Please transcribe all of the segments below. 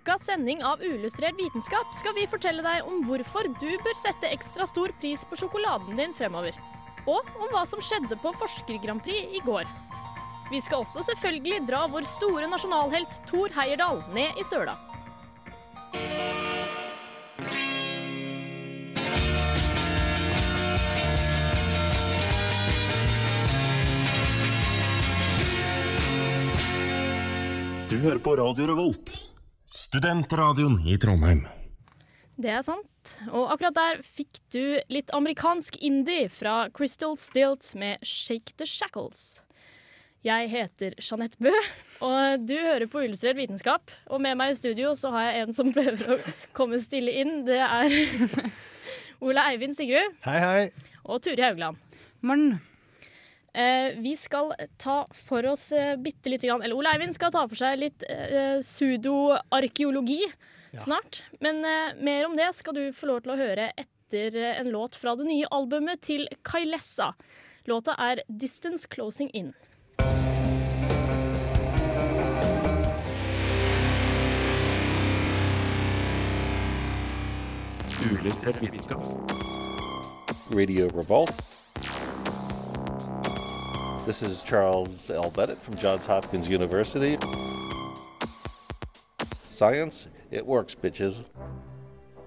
Ukas sending av Uillustrert vitenskap skal vi fortelle deg om hvorfor du bør sette ekstra stor pris på sjokoladen din fremover. Og om hva som skjedde på Forsker-Grand Prix i går. Vi skal også selvfølgelig dra vår store nasjonalhelt Thor Heyerdahl ned i søla. Du hører på Radio Revolt, studentradioen i Trondheim. Det er sant. Og akkurat der fikk du litt amerikansk indie fra Crystal Stilt med 'Shake the Shackles'. Jeg heter Jeanette Bø, og du hører på Illustrert vitenskap. Og med meg i studio så har jeg en som prøver å komme stille inn. Det er Ole Eivind Sigrud Hei, hei. og Turi Haugland. Morn. Eh, vi skal ta for oss eh, bitte lite grann Eller Ole Eivind skal ta for seg litt eh, sudoarkeologi snart. Men eh, mer om det skal du få lov til å høre etter en låt fra det nye albumet til Kailessa. Låta er 'Distance Closing In'. Uillustrert vitenskap. Radio Revolt. This is Charles L. Bennett from Johns Hopkins University. Science, it works, bitches.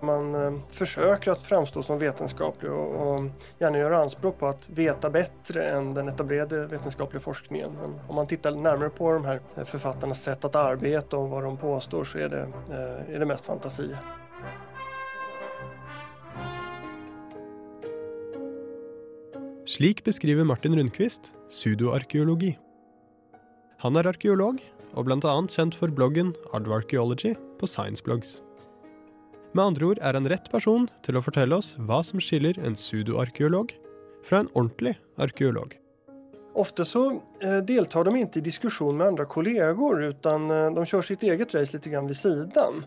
Man eh, försöker att framstå som vetenskaplig och, och gärna göra anspråk på att veta bättre än den etablerade vetenskapliga forskningen. Men om man tittar närmare på de här författarnas sätt att arbeta och vad de påstår så är det, eh, är det mest fantasier. Slik beskriver Martin Rundquist sudoarkeologi. Han er arkeolog, og bl.a. kjent for bloggen Ardvarkeology på Scienceblogs. Med andre ord er han rett person til å fortelle oss hva som skiller en sudoarkeolog fra en ordentlig arkeolog. Ofte så eh, deltar de ikke i diskusjon med andre kolleger, utan eh, de kjører sitt eget race litt grann siden.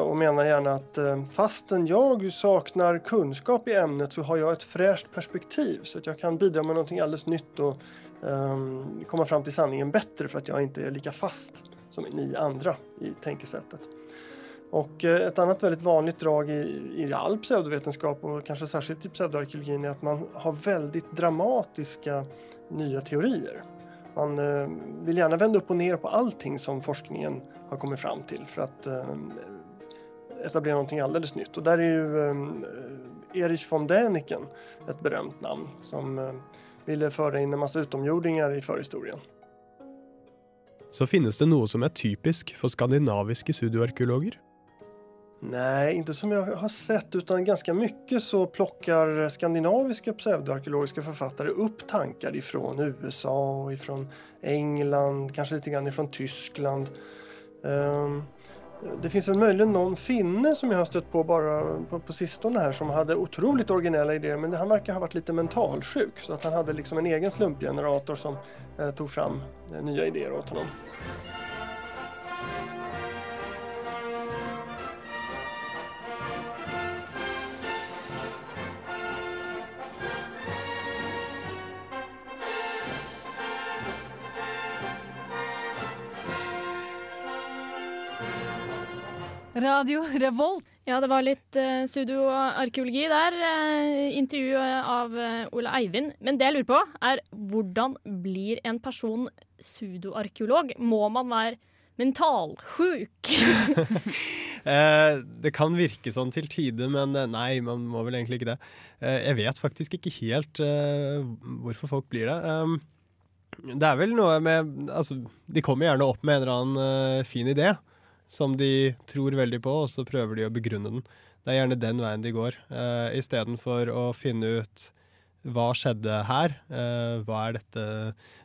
Och menar gärna att fasten fastän jag saknar kunskap i ämnet så har jag ett fräscht perspektiv så att jag kan bidra med någonting alldeles nytt och um, komma fram till sanningen bättre för att jag inte är lika fast som ni andra i tänkesättet. Och eh, ett annat väldigt vanligt drag i, i all pseudovetenskap och kanske särskilt i pseudoarkeologin är att man har väldigt dramatiska nya teorier. Man eh, vill gärna vända upp och ner på allting som forskningen har kommit fram till för att eh, etablera noe alldeles nytt. Og der er jo eh, Erich von Däniken et berømt navn, som eh, ville føre inn en masse utomjordinger i forhistorien. Så finnes det noe som er typisk for skandinaviske sudoarkeologer. Nei, ikke som jeg har sett utan ganske mye så plukker skandinaviske pseudoarkeologiske forfattere opp tanker ifrån USA ifrån England, kanskje litt ifrån Tyskland. Ehm, Det finns väl möjligen någon finne som jag har stött på bara på, på sistone här som hade otroligt originella idéer men han verkar ha varit lite mentalsjuk så att han hade liksom en egen slumpgenerator som eh, tog fram eh, nya idéer åt honom. Radio Revolt. Ja, det var litt uh, sudoarkeologi der. Uh, intervju av uh, Ole Eivind. Men det jeg lurer på, er hvordan blir en person sudoarkeolog? Må man være mentalsjuk? Eh, det kan virke sånn til tider, men eh, nei, man må vel egentlig ikke det. Eh, jeg vet faktisk ikke helt eh, hvorfor folk blir det. Um, det er vel noe med Altså, de kommer gjerne opp med en eller annen eh, fin idé som de tror veldig på, og så prøver de å begrunne den. Det er gjerne den veien de går, uh, istedenfor å finne ut hva skjedde her? Uh, hva er dette?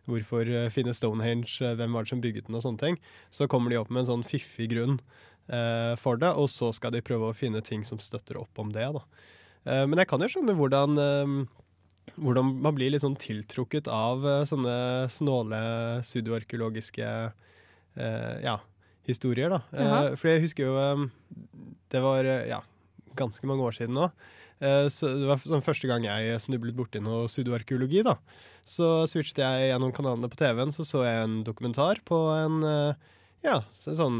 Hvorfor finnes finne Stonehenge? Eh, Hvem var det som bygget den? Og sånne ting. Så kommer de opp med en sånn fiffig grunn uh, for det, og så skal de prøve å finne ting som støtter opp om det. da. Uh, men jeg kan jo skjønne hvordan, eh, hvordan man blir litt sånn tiltrukket av eh, sånne snåle pseudoarkeologiske eh, ja, historier. da. Eh, for jeg husker jo eh, Det var eh, ja, ganske mange år siden nå. Eh, Så det var sånn første gang jeg snublet borti noe pseudoarkeologi. da. Så switchet jeg gjennom kanalene på TV-en, så så jeg en dokumentar på en eh, ja, en sånn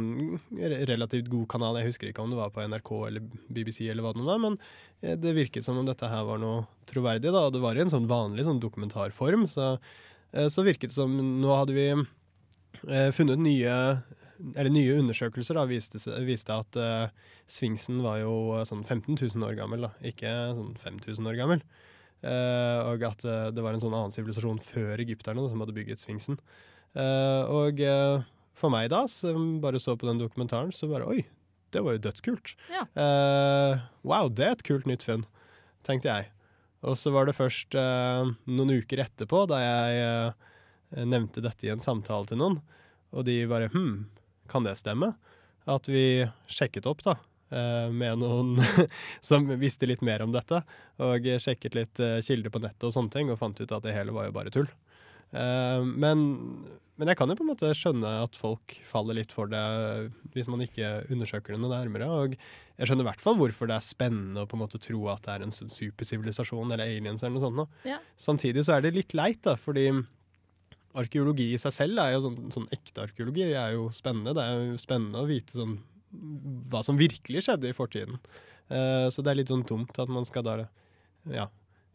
relativt god kanal. Jeg husker ikke om det var på NRK eller BBC eller hva det var, men eh, det virket som om dette her var noe troverdig. da, og Det var i en sånn vanlig sånn dokumentarform, så, eh, så virket det som Nå hadde vi eh, funnet nye eller nye undersøkelser da, viste, viste at uh, Sfinksen var jo eh, sånn 15 000 år gammel, da, ikke sånn 5000 år gammel. Uh, og at eh, det var en sånn annen sivilisasjon før egypterne da, som hadde bygget Sfinksen. Eh, og eh, for meg da, som bare så på den dokumentaren, så bare oi, det var jo dødskult. Ja. Eh, wow, det er et kult nytt funn, tenkte jeg. Og så var det først eh, noen uker etterpå, da jeg eh, nevnte dette i en samtale til noen, og de bare hm, kan det stemme? At vi sjekket opp, da. eh, Med noen som visste litt mer om dette, og sjekket litt eh, kilder på nettet og sånne ting, og fant ut at det hele var jo bare tull. Eh, Men, men jeg kan jo på en måte skjønne at folk faller litt for det hvis man ikke undersøker det noe nærmere. Og jeg skjønner i hvert fall hvorfor det er spennende å på en måte tro at det er en supersivilisasjon eller aliens eller noe sånt. Ja. Samtidig så er det litt leit, da, fordi arkeologi i seg selv er jo sånn, sånn ekte arkeologi er jo spennende. Det er jo spennende å vite sånn hva som virkelig skjedde i fortiden. Uh, så det er litt sånn dumt at man skal da ja,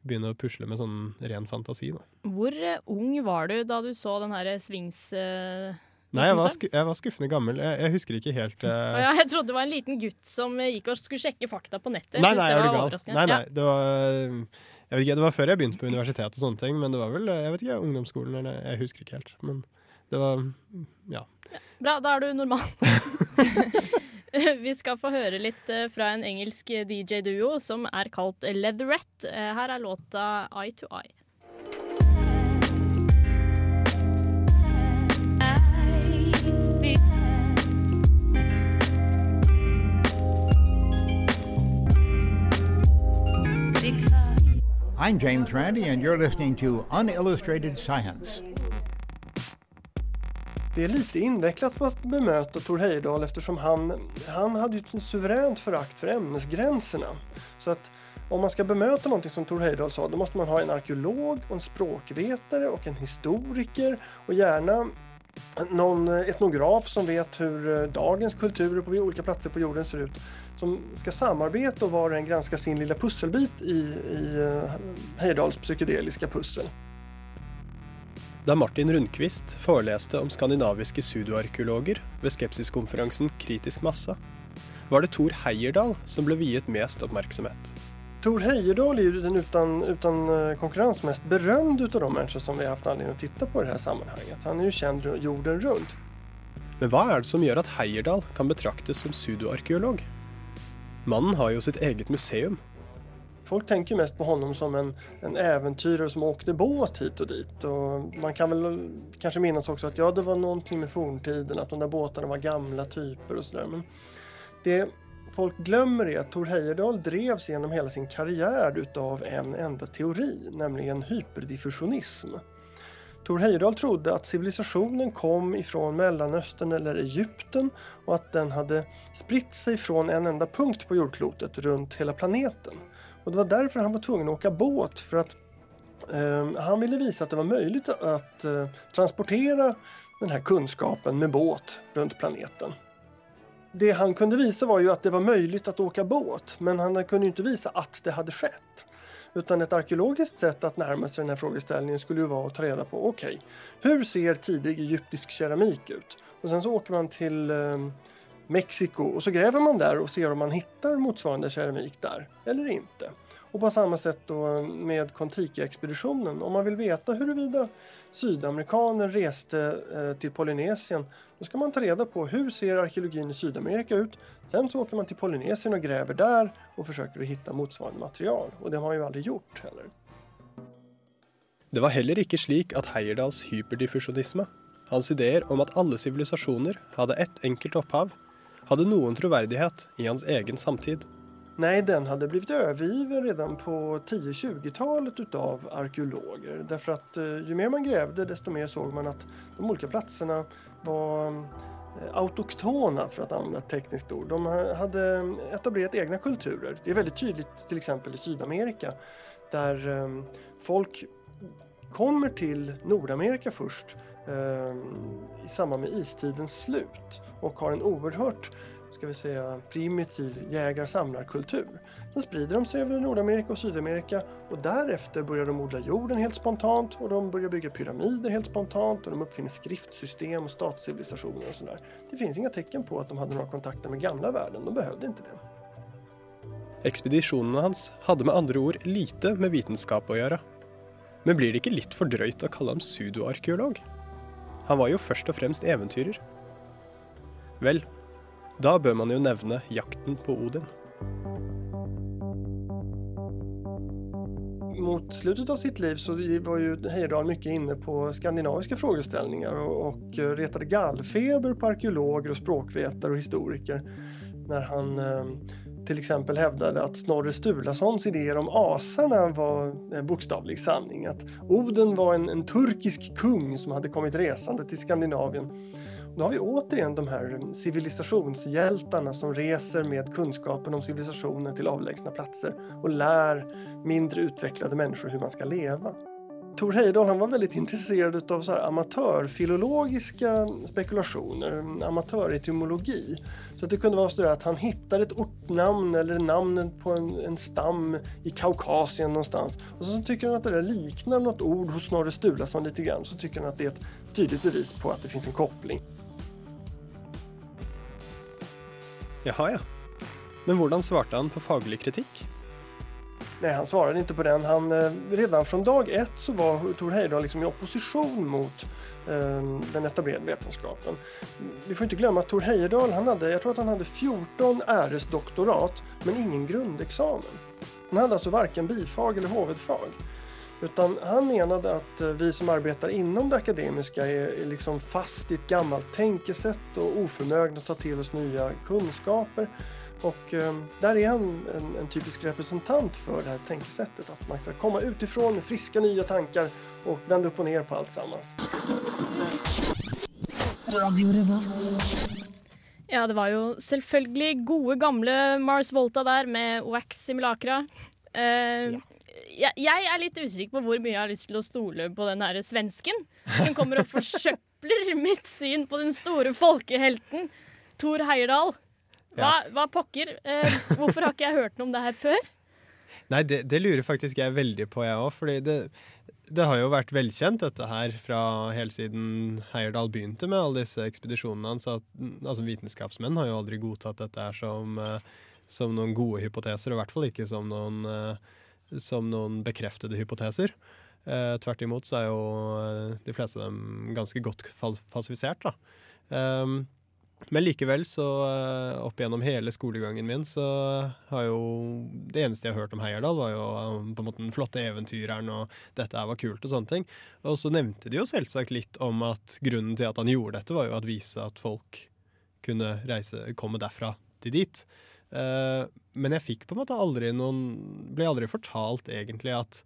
begynne å pusle med sånn ren fantasi. Da. Hvor eh, ung var du da du så den her Svings... Uh Nei, jeg var, jeg var skuffende gammel. Jeg, jeg husker ikke helt uh... Ja, jeg trodde det var en liten gutt som eh, gikk og skulle sjekke fakta på nettet. Nei, nei, det var du gal? overraskende. Nei, nei, det var jeg vet ikke, det var før jeg begynte på universitet og sånne ting, men det var vel jeg vet ikke, ungdomsskolen eller Jeg husker ikke helt. Men det var Ja. Bra, da er du normal. Vi skal få høre litt eh, fra en engelsk DJ-duo som er kalt Leatherette. Eh, Her er låta Eye to Eye. I'm James Randi, and you're listening to Unillustrated Science. Det är lite invecklat att bemöta Tor Heyerdahl eftersom han, han hade ju ett suveränt förakt för ämnesgränserna. Så att om man ska bemöta någonting som Tor Heyerdahl sa, då måste man ha en arkeolog, en språkvetare och en historiker och gärna någon etnograf som vet hur eh, dagens kulturer på olika platser på jorden ser ut. Som ska samarbeta och var och en granska sin lilla pusselbit i, i eh, Heyerdahls psykedeliska pussel. Da Martin Rundquist foreleste om skandinaviske sudoarkeologer ved skepsiskonferansen Kritisk masse, var det Thor Heyerdahl som ble viet mest oppmerksomhet. Tor Heyerdahl är ju den utan, utan eh, konkurrens mest berömd utav de människor som vi har haft anledning att titta på i det här sammanhanget. Han är ju känd jorden runt. Men hva er det som gjør at Heyerdahl kan betraktes som pseudoarkeolog? Mannen har jo sitt eget museum. Folk tänker ju mest på honom som en, en äventyrare som åkte båt hit och dit. Och man kan väl kanske minnas också att ja, det var någonting med forntiden, att de där båtarna var gamla typer och sådär. Men det folk glömmer är att Tor Heyerdahl drevs genom hela sin karriär utav en enda teori, nämligen hyperdiffusionism. Tor Heyerdahl trodde att civilisationen kom ifrån Mellanöstern eller Egypten och att den hade spritt sig från en enda punkt på jordklotet runt hela planeten. Och det var därför han var tvungen att åka båt för att eh, han ville visa att det var möjligt att eh, transportera den här kunskapen med båt runt planeten. Det han kunde visa var ju att det var möjligt att åka båt, men han kunde inte visa att det hade skett. Utan ett arkeologiskt sätt att närma sig den här frågeställningen skulle ju vara att ta reda på, okej, hur ser tidig egyptisk keramik ut? Och sen så åker man till eh, Mexiko och så gräver man där och ser om man hittar motsvarande keramik där eller inte. Och på samma sätt då med Kontiki-expeditionen. Om man vill veta huruvida sydamerikaner reste eh, till Polynesien då ska man ta reda på hur ser arkeologin i Sydamerika ut. Sen så åker man till Polynesien och gräver där och försöker hitta motsvarande material. Och det har man ju aldrig gjort heller. Det var heller ikke slik at Heyerdahls hyperdiffusjonisme, hans ideer om at alle sivilisasjoner hadde ett enkelt opphav, hadde noen troverdighet i hans egen samtid. Nej, den hade blivit övergiven redan på 10-20-talet utav arkeologer. Därför att jo ju mer man grävde desto mer såg man att de olika platserna var eh, autoktona för att använda ett tekniskt ord. De hadde etablerat egna kulturer. Det är väldigt tydligt till exempel i Sydamerika där eh, folk kommer till Nordamerika först eh, i samband med istidens slut och har en oerhört ska vi säga, primitiv jägar-samlarkultur. Sen sprider de sig över Nordamerika och Sydamerika och därefter börjar de odla jorden helt spontant och de börjar bygga pyramider helt spontant och de uppfinner skriftsystem och statscivilisationer och sådär. Det finns inga tecken på att de hade några kontakter med gamla världen, de behövde inte det. Ekspedisjonene hans hadde med andre ord lite med vitenskap å gjøre. Men blir det ikke litt for drøyt å kalle ham pseudoarkeolog? Han var jo først og fremst eventyrer. Vel, da bør man jo nevne jakten på Odin. Mot slutten av sitt liv så var jo Heyerdahl mye inne på skandinaviske frågeställningar og och retade gallfeber på arkeologer och språkvetare historikere. Når han f.eks. hevdet at Snorre Sturlasons ideer om aserne var bokstavelig sanning. At Oden var en, en turkisk kung som hadde kommet resande til Skandinavien. Nu har vi återigen de här civilisationshjältarna som reser med kunskapen om civilisationen till avlägsna platser och lär mindre utvecklade människor hur man ska leva. Tor Heyerdahl han var väldigt intresserad av så här amatörfilologiska spekulationer, amatöretymologi. Så att det kunde vara så där att han hittar ett ortnamn eller namnet på en, en stam i Kaukasien någonstans. Och så tycker han att det där liknar något ord hos Snorre Sturlason lite grann. Så tycker han att det är ett tydligt bevis på att det finns en koppling. Jaha, ja. Men hvordan svarte han på faglig kritikk? Nej, han svarade inte på den. Han, eh, redan från dag ett så var Tor Heyerdahl liksom i opposition mot eh, den etablerade vetenskapen. Vi får inte glömma att Tor Heyerdahl, han hade, jag tror att han hade 14 äresdoktorat, men ingen grundexamen. Han hade alltså varken bifag eller hovedfag. Utan han menade att eh, vi som arbetar inom det akademiska är, liksom fast i ett gammalt tänkesätt och oförmögna att ta till oss nya kunskaper. Och eh, där är han en, en typisk representant för det här tänkesättet. Att man ska komma utifrån med friska nya tankar och vända upp och ner på allt sammans. Ja, det var jo selvfølgelig gode, gamle Mars Volta der med Wax Simulacra. Eh, jeg, jeg er litt usikker på hvor mye jeg har lyst til å stole på den her svensken som kommer og forsøpler mitt syn på den store folkehelten Thor Heyerdahl. Hva, hva pokker? Eh, hvorfor har ikke jeg hørt noe om det her før? Nei, det, det lurer faktisk jeg veldig på, jeg òg. Fordi det, det har jo vært velkjent, dette her, fra helt siden Heyerdahl begynte med alle disse ekspedisjonene hans. At, altså, vitenskapsmenn har jo aldri godtatt dette her som, eh, som noen gode hypoteser, og i hvert fall ikke som noen, eh, som noen bekreftede hypoteser. Eh, tvert imot så er jo eh, de fleste av dem ganske godt falsifisert, da. Um, men likevel, så eh, opp gjennom hele skolegangen min, så har jo Det eneste jeg har hørt om Heyerdahl, var jo eh, på en måte den flotte eventyreren, og dette her var kult og sånne ting. Og så nevnte de jo selvsagt litt om at grunnen til at han gjorde dette, var jo at vise at folk kunne reise, komme derfra til dit. Eh, men jeg fikk på en måte aldri noen Ble aldri fortalt egentlig at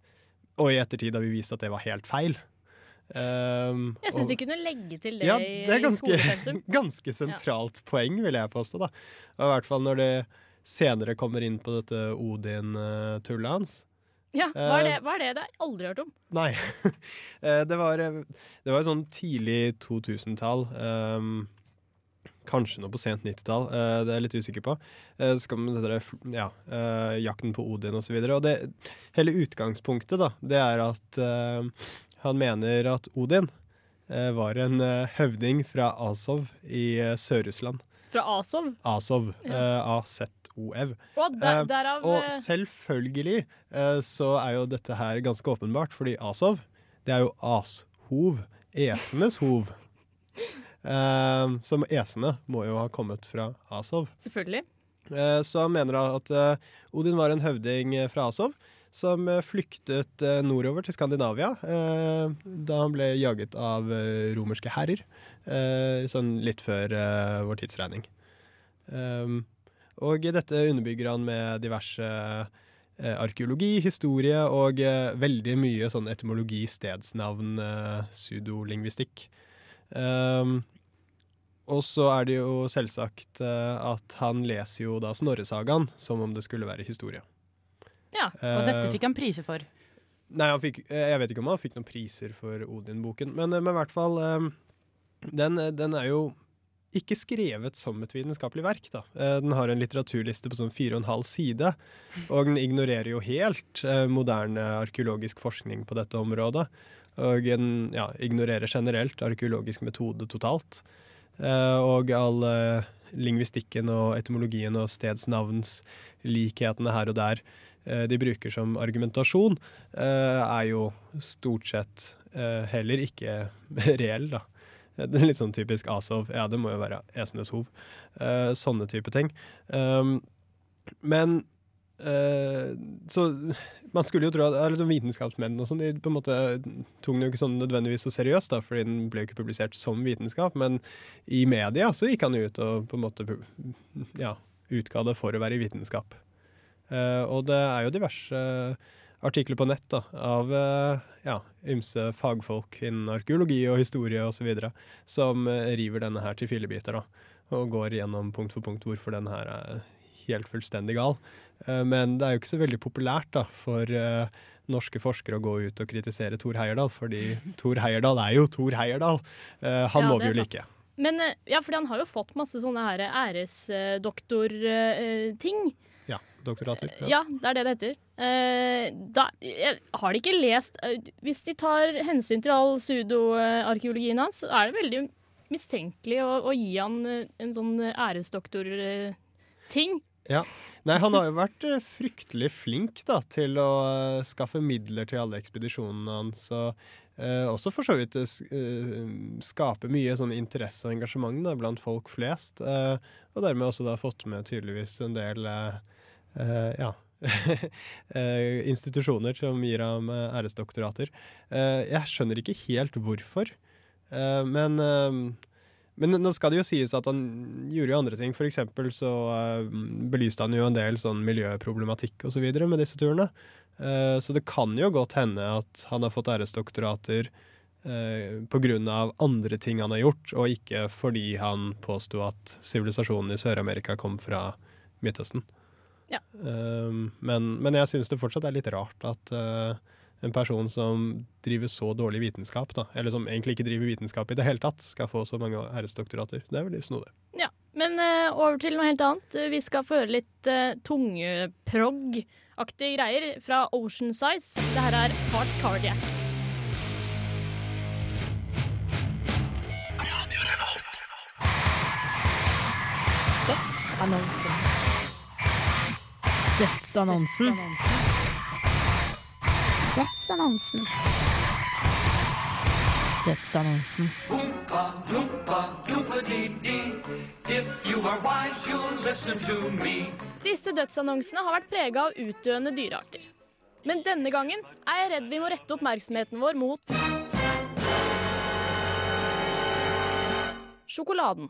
Og i ettertid har vi vist at det var helt feil. Um, Jeg syns de kunne legge til det, ja, det er i ganske, skolepensum. ganske sentralt poeng, vil jeg påstå. da. Og I hvert fall når det senere kommer inn på dette Odin-tullet hans. Ja, hva er, det, Eh, hva er det? Det har jeg aldri hørt om. Nei. Eh, det var Det var sånn tidlig 2000-tall. ehm, kanskje noe på sent 90-tall, uh, det er jeg litt usikker på. Uh, så kommer dette, ja, uh, jakten på Odin osv. Og, så og det, hele utgangspunktet da, det er at eh, han mener at Odin eh, var en eh, høvding fra Azov i eh, Sør-Russland. Fra Azov. Azov. Ja. eh, A-Z-O-V. Og der, Eh, derav og eh, selvfølgelig eh, så er jo dette her ganske åpenbart, fordi Azov, det er jo ashov. Esenes hov. Eh, som esene må jo ha kommet fra Asov. Selvfølgelig. Eh, så han mener at eh, Odin var en høvding fra Asov som flyktet nordover til Skandinavia eh, da han ble jaget av romerske herrer, eh, sånn litt før vår tidsregning. Um, og dette underbygger han med diverse arkeologi, historie og veldig mye sånn etymologi, stedsnavn, eh, sudolingvistikk. Um, og så er det jo selvsagt eh, at han leser jo da Snorresagaen som om det skulle være historie. Ja, og dette Eh, fikk han priser for. Nei, han fikk, eh, jeg vet ikke om han fikk noen priser for Odin-boken, men, i hvert fall den, den er jo ikke skrevet som et vitenskapelig verk. da. Den har en litteraturliste på sånn fire og en halv side, og den ignorerer jo helt moderne arkeologisk forskning på dette området. Og den ja, ignorerer generelt arkeologisk metode totalt. Eh, og all eh, lingvistikken og etymologien og stedsnavnslikhetene her og der eh, de bruker som argumentasjon, er jo stort sett heller ikke reell, da. Det er litt sånn typisk Asov. Ja, det må jo være Esenes hov. Sånne type ting. Um, men eh, Så man skulle jo tro at liksom vitenskapsmenn og sånn, de på en måte tok den jo ikke sånn nødvendigvis så seriøst, da, fordi den ble jo ikke publisert som vitenskap. Men i media så gikk han jo ut og på en måte ja, utga det for å være i vitenskap. Uh, og det er jo diverse artikler på nett da, av uh, ja, ymse fagfolk innen arkeologi og historie osv. som river denne her til fillebiter da, og går gjennom punkt for punkt hvorfor den her er helt fullstendig gal. Eh, men det er jo ikke så veldig populært da, for eh, norske forskere å gå ut og kritisere Thor Heyerdahl, fordi Thor Heyerdahl er jo Thor Heyerdahl. Eh, han Ja, må vi jo like. Men ja, fordi han har jo fått masse sånne her æresdoktorting. Ja, doktorater. Ja, det er det det heter. Da, jeg har de ikke lest Hvis de tar hensyn til all pseudoarkeologien hans, så er det veldig mistenkelig å, å gi han en sånn æresdoktorting. Ja. Nei, han har jo vært eh, fryktelig flink da, til å eh, skaffe midler til alle ekspedisjonene hans. Og eh, også for så vidt eh, eh, skape mye sånn interesse og engasjement da, blant folk flest. Eh, og dermed også da fått med tydeligvis en del ja, institusjoner som gir ham æresdoktorater. Jeg skjønner ikke helt hvorfor, men men nå skal det jo sies at han gjorde jo andre ting. For eksempel så eh, belyste han jo en del sånn miljøproblematikk og så med disse turene. Eh, så det kan jo godt hende at han har fått æresdoktorater på grunn av andre ting han har gjort, og ikke fordi han påsto at sivilisasjonen i Sør-Amerika kom fra Midtøsten. Ja. Men, men jeg syns det fortsatt er litt rart at eh, en person som driver så dårlig vitenskap, da, eller som egentlig ikke driver vitenskap i det hele tatt, skal få så mange æresdoktorater. Det er veldig snodig. Ja, men uh, over til noe helt annet. Vi skal få høre litt uh, tungeprog-aktige greier fra Ocean Size. Det her er Heart Cardiac. Dødsannonsen. Dødsannonsen. Dødsannonsen. Dødsannonsen. Dødsannonsen. Disse dødsannonsene har vært prega av utdøende dyrearter. Men denne gangen er jeg redd vi må rette oppmerksomheten vår mot sjokoladen.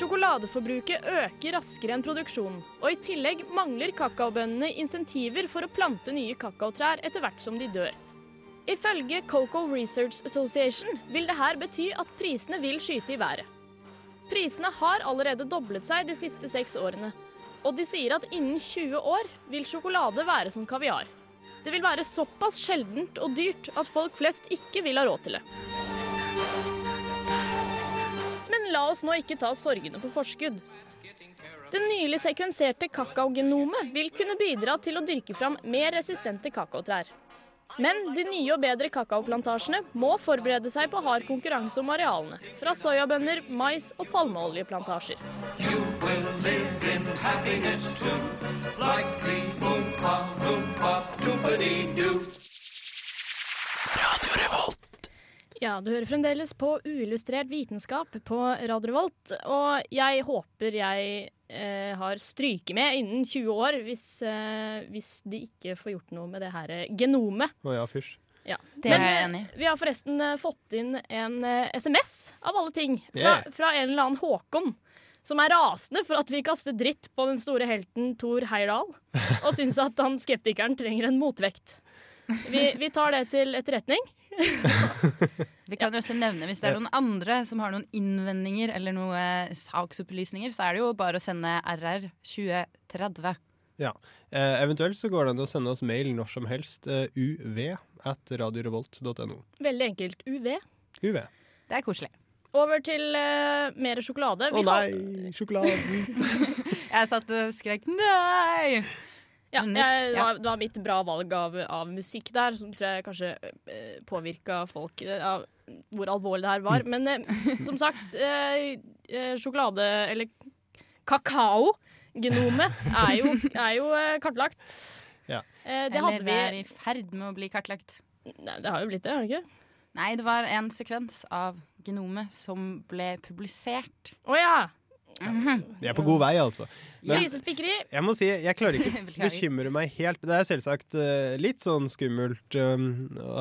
Sjokoladeforbruket øker raskere enn produksjonen, og i tillegg mangler kakaobøndene insentiver for å plante nye kakaotrær etter hvert som de dør. Ifølge Cocoa Research Association vil dette bety at prisene vil skyte i været. Prisene har allerede doblet seg de siste seks årene, og de sier at innen 20 år vil sjokolade være som kaviar. Det vil være såpass sjeldent og dyrt at folk flest ikke vil ha råd til det. La oss nå ikke ta sorgene på forskudd. Det nylig sekvenserte kakaogenomet vil kunne bidra til å dyrke fram mer resistente kakaotrær. Men de nye og bedre kakaoplantasjene må forberede seg på hard konkurranse om arealene, fra soyabønner, mais og palmeoljeplantasjer. Ja, du hører fremdeles på uillustrert vitenskap på Radio Revolt, og jeg håper jeg eh, har stryket med innen 20 år, hvis, eh, hvis de ikke får gjort noe med det her genomet. Å ja, fysj. Ja. Det er jeg eh, enig i. Vi har forresten eh, fått inn en eh, SMS, av alle ting, fra, Yeah. fra en eller annen Håkon. Som er rasende for at vi kaster dritt på den store helten Thor Heyerdahl. Og syns at han skeptikeren trenger en motvekt. Vi, vi tar det til etterretning. Vi kan jo også nevne Hvis det er noen andre som har noen innvendinger eller noen saksopplysninger, så er det jo bare å sende RR 2030. Ja. Eh, eventuelt så går det an å sende oss mail når som helst. Uh, uv at radiorevolt.no. Veldig enkelt. UV. UV. Det er koselig. Over til uh, mer sjokolade. Å oh, nei, sjokoladen! Jeg satt og skrek nei! Ja, jeg, det, var, det var mitt bra valg av, av musikk der, som tror jeg kanskje eh, påvirka folk eh, av hvor alvorlig det her var. Men eh, som sagt, eh, eh, sjokolade eller kakao-genomet er jo, er jo eh, kartlagt. Ja. Eh, det Eller hadde vi det er i ferd med å bli kartlagt. Nei, det har jo blitt det, har det ikke? Nei, det var en sekvens av genomet som ble publisert. Å ja! Vi er på god vei, altså. Men jeg må si, jeg klarer ikke å bekymre meg helt. Det er selvsagt uh, litt sånn skummelt um,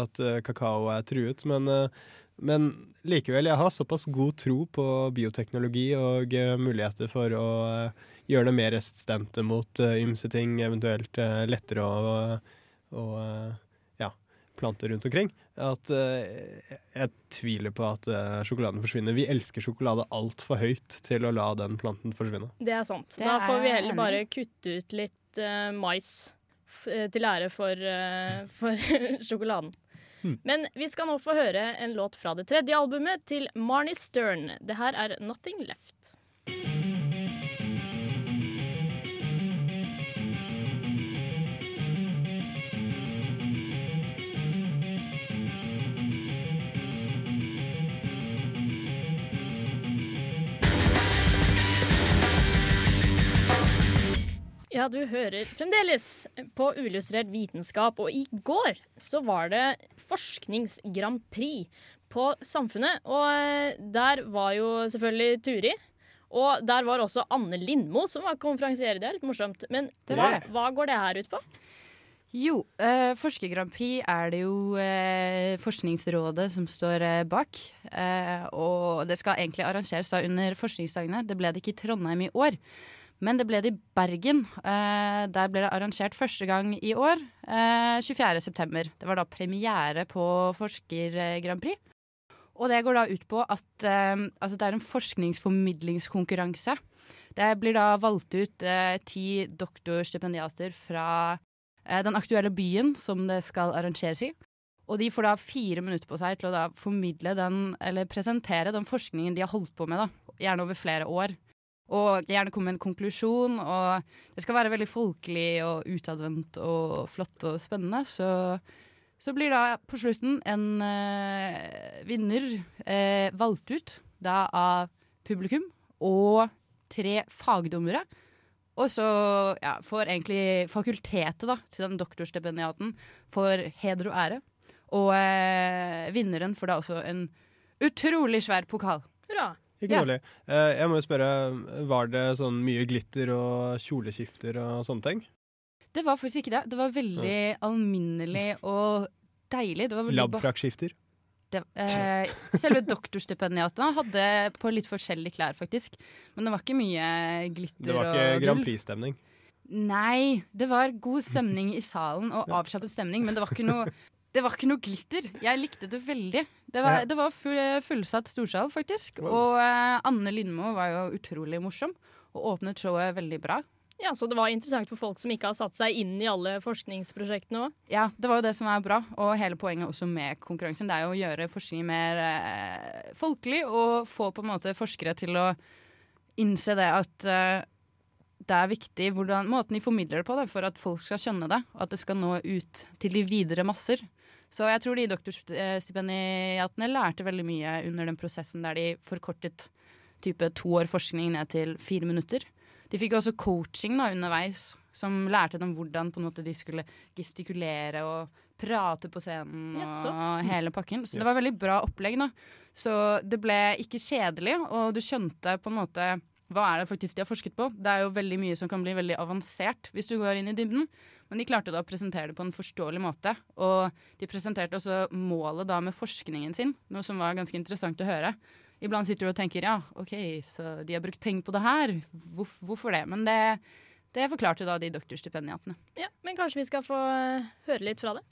at uh, kakao er truet, men, uh, men likevel, jeg har såpass god tro på bioteknologi og muligheter for å gjøre det mer resistente mot ymse ting, eventuelt lettere å, å eh, ja, plante rundt omkring. At uh, jeg tviler på at uh, sjokoladen forsvinner. Vi elsker sjokolade altfor høyt til å la den planten forsvinne. Det er sant. Det da får vi er heller bare kutte ut litt uh, mais f til ære for, for sjokoladen. Hmm. Men vi skal nå få høre en låt fra det tredje albumet til Marnie Stern. Det her er 'Nothing Left'. Ja, du hører fremdeles på Uillustrert vitenskap, og i går så var det forsknings-Grand Prix på Samfunnet. Og eh, der var jo selvfølgelig Turi. Og der var også Anne Lindmo som var konferansier. Det er litt morsomt. Men hva, hva går det her ut på? Jo, eh, Forsker-Grand Prix er det jo eh, Forskningsrådet som står eh, bak. Eh, og det skal egentlig arrangeres da under forskningsdagene. Det ble det ikke i Trondheim i år. Men det ble det i Bergen. Eh, der ble det arrangert første gang i år. Eh, 24.9. Det var da premiere på Forsker-Grand Prix. Og det går da ut på at eh, altså det er en forskningsformidlingskonkurranse. Det blir da valgt ut eh, ti doktorstipendiater fra eh, den aktuelle byen som det skal arrangeres i. Og de får da fire minutter på seg til å da formidle den, eller presentere den forskningen de har holdt på med, da. Gjerne over flere år. Og gjerne komme med en konklusjon, og det skal være veldig folkelig og utadvendt og flott og spennende. Så, så blir da på slutten en eh, vinner eh, valgt ut da av publikum og tre fagdommere. Og så ja, får egentlig fakultetet da, til den doktorstipendiaten for heder og ære. Og eh, vinneren får da også en utrolig svær pokal. Hurra. Ikke Ja. dårlig. Eh, jeg må jo spørre, var det sånn mye glitter og kjoleskifter og sånne ting? Det var faktisk ikke det. Det var veldig alminnelig og deilig. Labfrakkskifter? Eh, selve doktorstipendiatene hadde på litt forskjellige klær, faktisk. Men det var ikke mye glitter Det var ikke Grand. Prix-stemning? Nei, det var god stemning i salen og avslappet stemning, men det var ikke noe det var ikke noe glitter. Jeg likte det veldig. Det var, det var full, fullsatt storsal, faktisk. Og eh, Anne Lindmo var jo utrolig morsom og åpnet showet veldig bra. Ja, Så det var interessant for folk som ikke har satt seg inn i alle forskningsprosjektene òg? Ja, det var jo det som er bra, og hele poenget også med konkurransen. Det er jo å gjøre forskning mer eh, folkelig og få på en måte forskere til å innse det at eh, det er viktig hvordan, måten de formidler det på, da, for at folk skal skjønne det. Og at det skal nå ut til de videre masser. Så jeg tror de doktorstipendiatene lærte veldig mye under den prosessen der de forkortet type to år forskning ned til fire minutter. De fikk også coaching da, underveis, som lærte dem hvordan på en måte de skulle gestikulere og prate på scenen og Jaså. hele pakken. Så det var veldig bra opplegg. da. Så det ble ikke kjedelig, og du skjønte på en måte hva er det faktisk de har forsket på. Det er jo veldig mye som kan bli veldig avansert hvis du går inn i dybden. Men de klarte da å presentere det på en forståelig måte. Og de presenterte også målet da med forskningen sin, noe som var ganske interessant å høre. Iblant sitter du og tenker ja, OK, så de har brukt penger på det her. Hvor, hvorfor det? Men det, det forklarte da de doktorstipendiatene. Ja, Men kanskje vi skal få eh, høre litt fra det?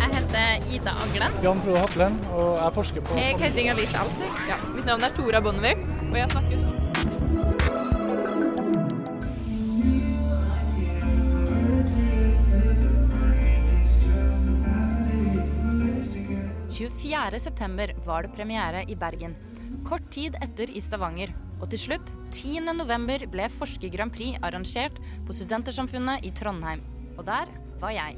Jeg heter Ida Aglen. Jan Frode Hatlen, og jeg forsker på Jeg heter Inger-Lise Alsvik. Ja. Mitt navn er Tora Bonnevie, og jeg snakker 24.9 var det premiere i Bergen. Kort tid etter i Stavanger. Og til slutt, 10.11, ble Forsker Grand Prix arrangert på Studentersamfunnet i Trondheim. Og der var jeg.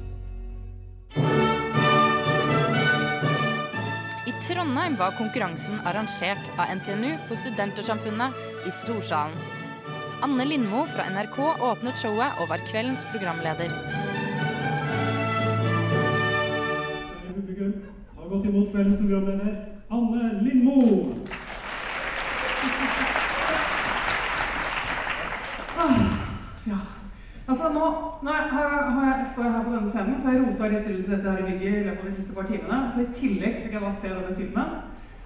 Trondheim var konkurransen arrangert av NTNU på Studentersamfunnet i Storsalen. Anne Lindmo fra NRK åpnet showet og var kveldens programleder. Har gått imot kveldens programleder Anne Lindmo. Ja. Altså nå, nå har jeg, står jeg her på denne scenen, så har jeg rota litt rundt dette her i bygget i løpet av de siste par timene. Så i tillegg så fikk jeg da se denne filmen.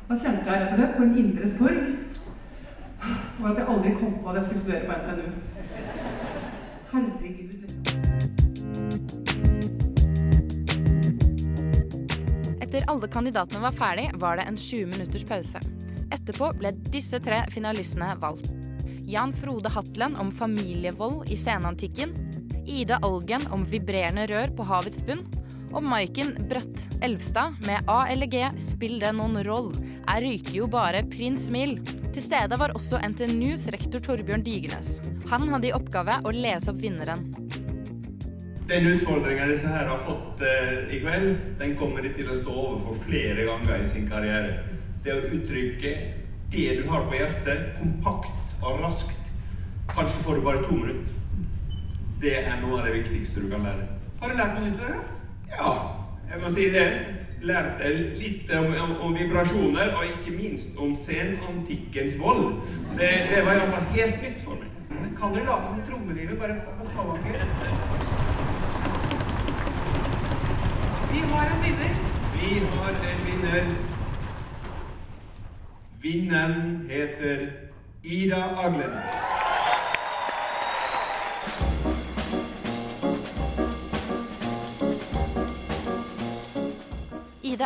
Da kjente jeg rett og slett på en indre sorg. Var at jeg aldri kom på at jeg skulle studere på NTNU. Herregud. Etter alle kandidatene var ferdig, var det en 20 minutters pause. Etterpå ble disse tre finalistene valgt. Jan Frode Hatlen om familievold i senantikken. Ida Algen om vibrerende rør på havets bunn. Og Maiken Bratt Elvstad med A eller G, spill det noen roll. Jeg ryker jo bare prins Mild. Til stede var også NTNUs rektor Torbjørn Digernes. Han hadde i oppgave å lese opp vinneren. Den utfordringen disse her har fått eh, i kveld, den kommer de til å stå overfor flere ganger i sin karriere. Det å uttrykke det du har på hjertet, kompakt og raskt. Kanskje får du bare to minutter. Det er noe av det viktigste du kan lære. Har du lært noe nytt? Eller? Ja, jeg må si det. Lærte litt om, om, om vibrasjoner, og ikke minst om senantikkens vold. Det, det var iallfall helt nytt for meg. Kan dere lage som trommelivet, bare på småbakker? Vi har en vinner. Vi har en vinner. Vinneren heter Ida Aglen.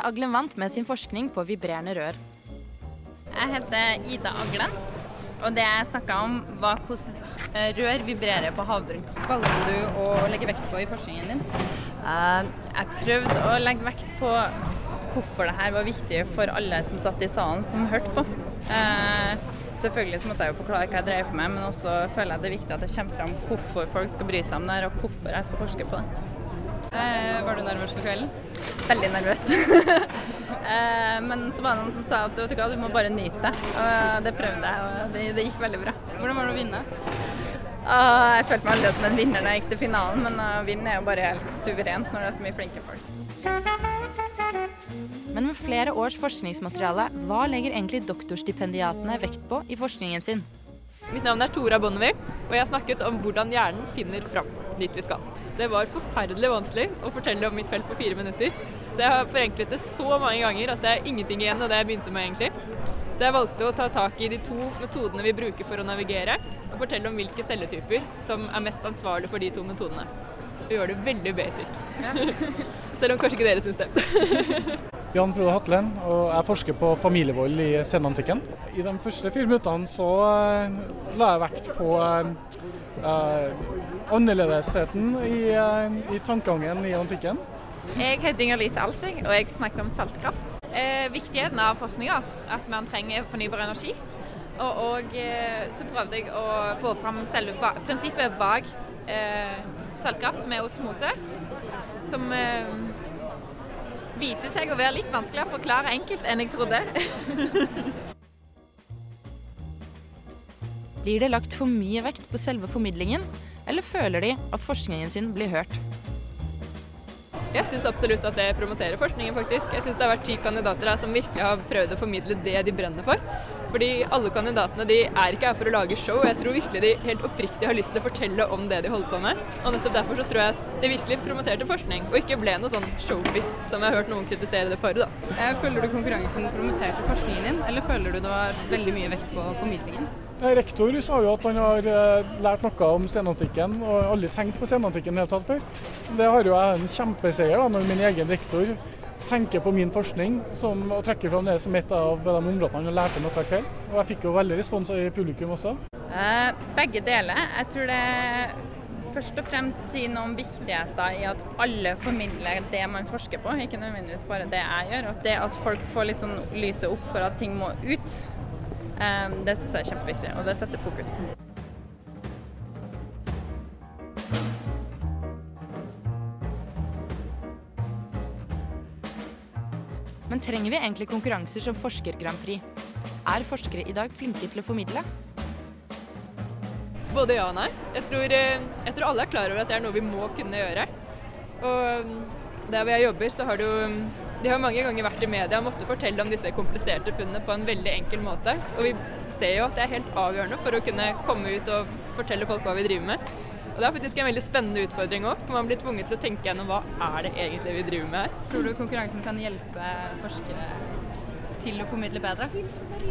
Aglen vant med sin forskning på vibrerende rør. Jeg heter Ida Aglen, og det jeg snakka om, var hvordan eh, rør vibrerer på havbunnen. Hva valgte du å legge vekt på i forskningen din? Eh, jeg prøvde å legge vekt på hvorfor det her var viktig for alle som satt i salen som hørte på. Eh, selvfølgelig så måtte jeg jo forklare hva jeg drev på med, men også føler jeg det er viktig at det kommer fram hvorfor folk skal bry seg om det her, og hvorfor jeg skal forske på det. Eh, var du nervøs for kvelden? Veldig nervøs. eh, men så var det noen som sa at vet du, hva, du må bare nyte det. Og det prøvde jeg, og det, det gikk veldig bra. Hvordan var det å vinne? Ah, jeg følte meg aldri som en vinner når jeg gikk til finalen, men å vinne er jo bare helt suverent når det er så mye flinke folk. Men med flere års forskningsmateriale, hva legger egentlig doktorstipendiatene vekt på i forskningen sin? Mitt navn er Tora Bonnevie, og jeg har snakket om hvordan hjernen finner fram dit vi skal. Det var forferdelig vanskelig å fortelle om mitt felt på fire minutter. Så jeg har forenklet det så mange ganger at det er ingenting igjen av det jeg begynte med, egentlig. Så jeg valgte å ta tak i de to metodene vi bruker for å navigere, og fortelle om hvilke celletyper som er mest ansvarlig for de to metodene. Og gjøre det veldig basic. Selv om kanskje ikke dere syns det. Jan Frode Hatlen, og jeg forsker på familievold i senantikken. I de første fire minuttene så eh, la jeg vekt på eh, eh, annerledesheten i, eh, i tankegangen i antikken. Jeg heter Inger-Lise Alsvik, og jeg snakket om saltkraft. Eh, viktigheten av forskninga, at man trenger fornybar energi. Og, og eh, så prøvde jeg å få fram selve ba prinsippet bak saltkraft, som er osmose. Som viser seg å være litt vanskeligere å forklare enkelt enn jeg trodde. Blir det lagt for mye vekt på selve formidlingen, eller føler de at forskningen sin blir hørt? Jeg syns absolutt at det promoterer forskningen, faktisk. Jeg syns det har vært ti kandidater her som virkelig har prøvd å formidle det de brenner for. Fordi alle kandidatene de er ikke her for å lage show. Jeg tror virkelig de helt oppriktig har lyst til å fortelle om det de holder på med. Og nettopp derfor så tror jeg at det virkelig promoterte forskning, og ikke ble noe sånn showbiz som jeg har hørt noen kritisere det for. da. Eh, Føler du konkurransen promoterte forskningen din, eller føler du det var veldig mye vekt på formidlingen? Eh, Rektor sa jo at han har eh, lært noe om senantikken, og aldri tenkt på senantikken i det hele tatt før. Det har jo jeg en kjempeseier da, når min egen rektor tenker på min forskning som, og trekker fram det som et av de områdene han har lært noe hver kveld. Og jeg fikk jo veldig respons i publikum også. Eh, begge deler. Jeg tror det først og fremst sier noe om viktigheten i at alle formidler det man forsker på, ikke nødvendigvis bare det jeg gjør. Og det at folk får litt sånn lyset opp for at ting må ut, det syns jeg er kjempeviktig, og det setter fokus på. Men trenger vi egentlig konkurranser som Forsker-Grand Prix? Er forskere i dag flinke til å formidle? Både ja og nei. Jeg tror, eh, jeg tror alle er klar over at det er noe vi må kunne gjøre. Og mm, der hvor jeg jobber, så har det jo De har mange ganger vært i media og måtte fortelle om disse kompliserte funnene på en veldig enkel måte. Og vi ser jo at det er helt avgjørende for å kunne komme ut og fortelle folk hva vi driver med. Og det er faktisk en veldig spennende utfordring òg, for man blir tvunget til å tenke gjennom hva er det egentlig vi driver med her. Tror du konkurransen kan hjelpe forskere til å formidle bedre?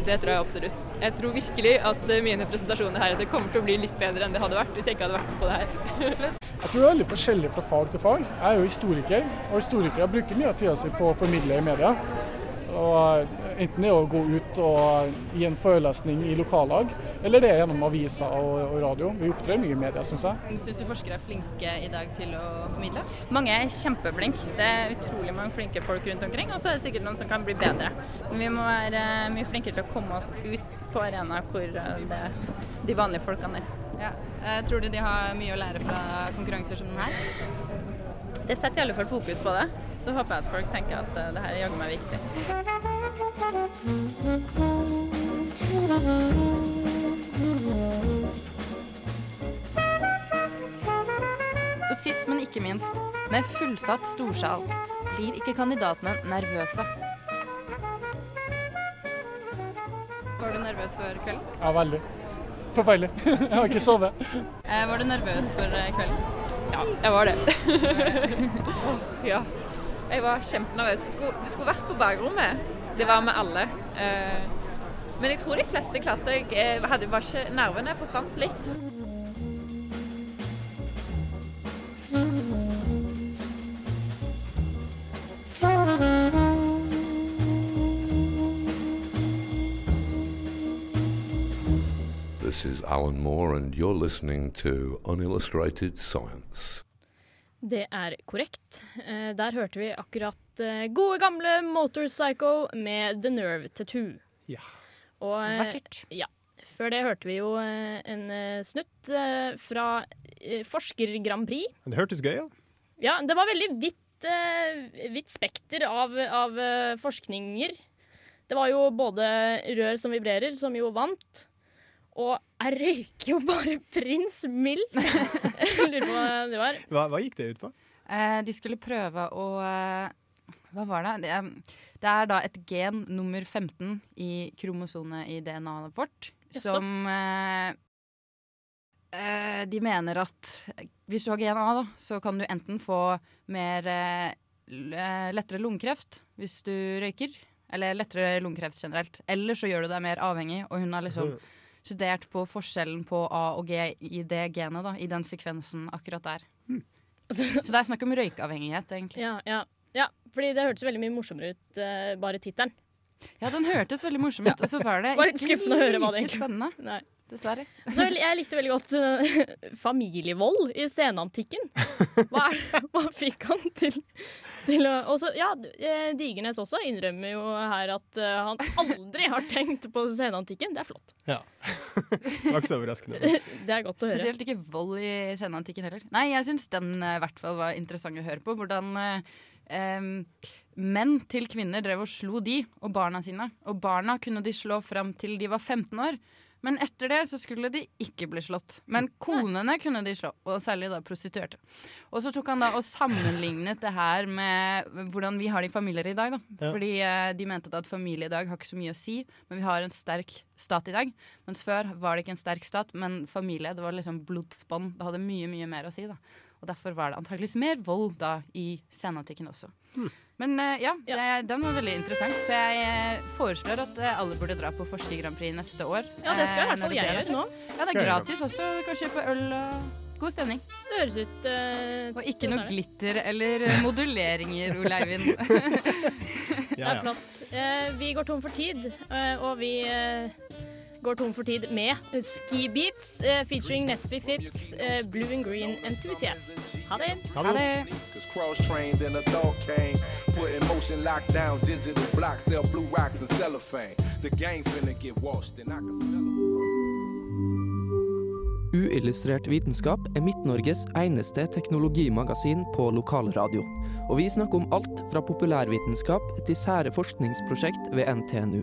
Det tror jeg absolutt. Jeg tror virkelig at eh, mine presentasjoner heretter kommer til å bli litt bedre enn det hadde vært hvis jeg ikke hadde vært med på det her. Jeg tror det er veldig forskjellig fra fag til fag. Jeg er jo historiker, og historikere bruker mye av tida si på å formidle i media. Og enten det er å gå ut og gi en forelesning i lokallag, eller det er gjennom aviser og, og radio. Vi opptrer mye i media, syns jeg. Syns du forskere er flinke i dag til å formidle? Mange er kjempeflinke. Det er utrolig mange flinke folk rundt omkring, og så er det sikkert noen som kan bli bedre. Men vi må være mye flinkere til å komme oss ut på arenaer hvor eh, det, de vanlige folkene er. Ja. Eh, tror du de har mye å lære fra konkurranser som denne? Det setter i alle fall fokus på det. Så håper jeg at folk tenker at eh, det her er jaggu meg viktig. Og sist, men ikke minst, med fullsatt storsal blir ikke kandidatene nervøse. Var du nervøs før kvelden? Ja, veldig. Forferdelig. Jeg har ikke sovet. Eh, var du nervøs for eh, kvelden? Ja, jeg var det. Åh, ja. Jeg var kjempenervøs. Du du skulle vært på bakrommet. Det var med alle. Eh, men jeg tror de fleste klarte seg. Jeg hadde bare ikke Nervene forsvant litt. This is Alan Moore, and you're listening to Unillustrated Science. Det er korrekt. Eh, der hørte vi akkurat eh, gode gamle Motorpsycho med The Nerve Tattoo. Ja. Og, eh, Vakkert. Ja. Før det hørte vi jo en snutt fra Forsker Grand Prix. Det hørtes gøy ut. Ja, det var veldig vidt, vidt spekter av, av forskninger. Det var jo både Rør som vibrerer, som jo vant. Og jeg røyker jo bare Prins Mild. Lurer på hva det var. Hva, hva gikk det ut på? Eh, de skulle prøve å eh, Hva var det? Det er, det er da et gen nummer 15 i kromosomet i DNA-et vårt Jaså. som eh, eh, De mener at hvis du har gen A, da, så kan du enten få mer eh, lettere lungekreft hvis du røyker. Eller lettere lungekreft generelt. Eller så gjør du deg mer avhengig, og hun har liksom studert på forskjellen på A og G i det genet, da, i den sekvensen akkurat der. Så det er snakk om røykavhengighet, egentlig. Ja, ja. ja, fordi det hørtes veldig mye morsommere ut, uh, bare tittelen. Ja, den hørtes veldig morsom ut, og så var det ikke skuffende å høre hva det like egentlig spennende. Nei. Dessverre. Så jeg likte veldig godt uh, familievold i senantikken. Hva, er, hva fikk han til, til å også, ja, eh, Digernes også innrømmer jo her at eh, han aldri har tenkt på senantikken. Det er flott. Ja. det var ikke så overraskende. Det er godt å høre. Spesielt ikke vold i senantikken heller. Nei, jeg syns den eh, i hvert fall var interessant å høre på. Hvordan eh, menn til kvinner drev og slo de og barna sine. Og barna kunne de slå fram til de var 15 år. Men etter det så skulle de ikke bli slått. Men konene kunne de slå, og særlig da prostituerte. Og så tok han da og sammenlignet det her med hvordan vi har det i familier i dag. da. Ja. Fordi eh, de mente at familie i dag har ikke så mye å si, men vi har en sterk stat i dag. Mens før var det ikke en sterk stat, men familie det var liksom blodsbånd. Det hadde mye, mye mer å si. da. Og derfor var det antakeligvis mer vold da i senantikken også. Men eh, ja, det, den var veldig interessant, så jeg eh, foreslår at eh, alle burde dra på Forsker Grand Prix neste år. Ja, det skal i hvert fall jeg gjøre nå. Ja, det er gratis også. Du kan kjøpe øl og god stemning. Det høres ut uh, Og ikke noe glitter eller moduleringer, Ole Eivind. Det er flott. Uh, vi går tom for tid, uh, og vi går tom for tid med Ski Beats uh, featuring Nesby Phipps, uh, Blue and Green Enthusiast. Ha det. Ha det. Cause cross-trained and a thought came. Put in motion, lockdown, digital blocks, sell blue rocks and cellophane. The game finna get washed and I can smell Uillustrert vitenskap er Midt-Norges eneste teknologimagasin på lokalradio. Og vi snakker om alt fra populærvitenskap til sære forskningsprosjekt ved NTNU.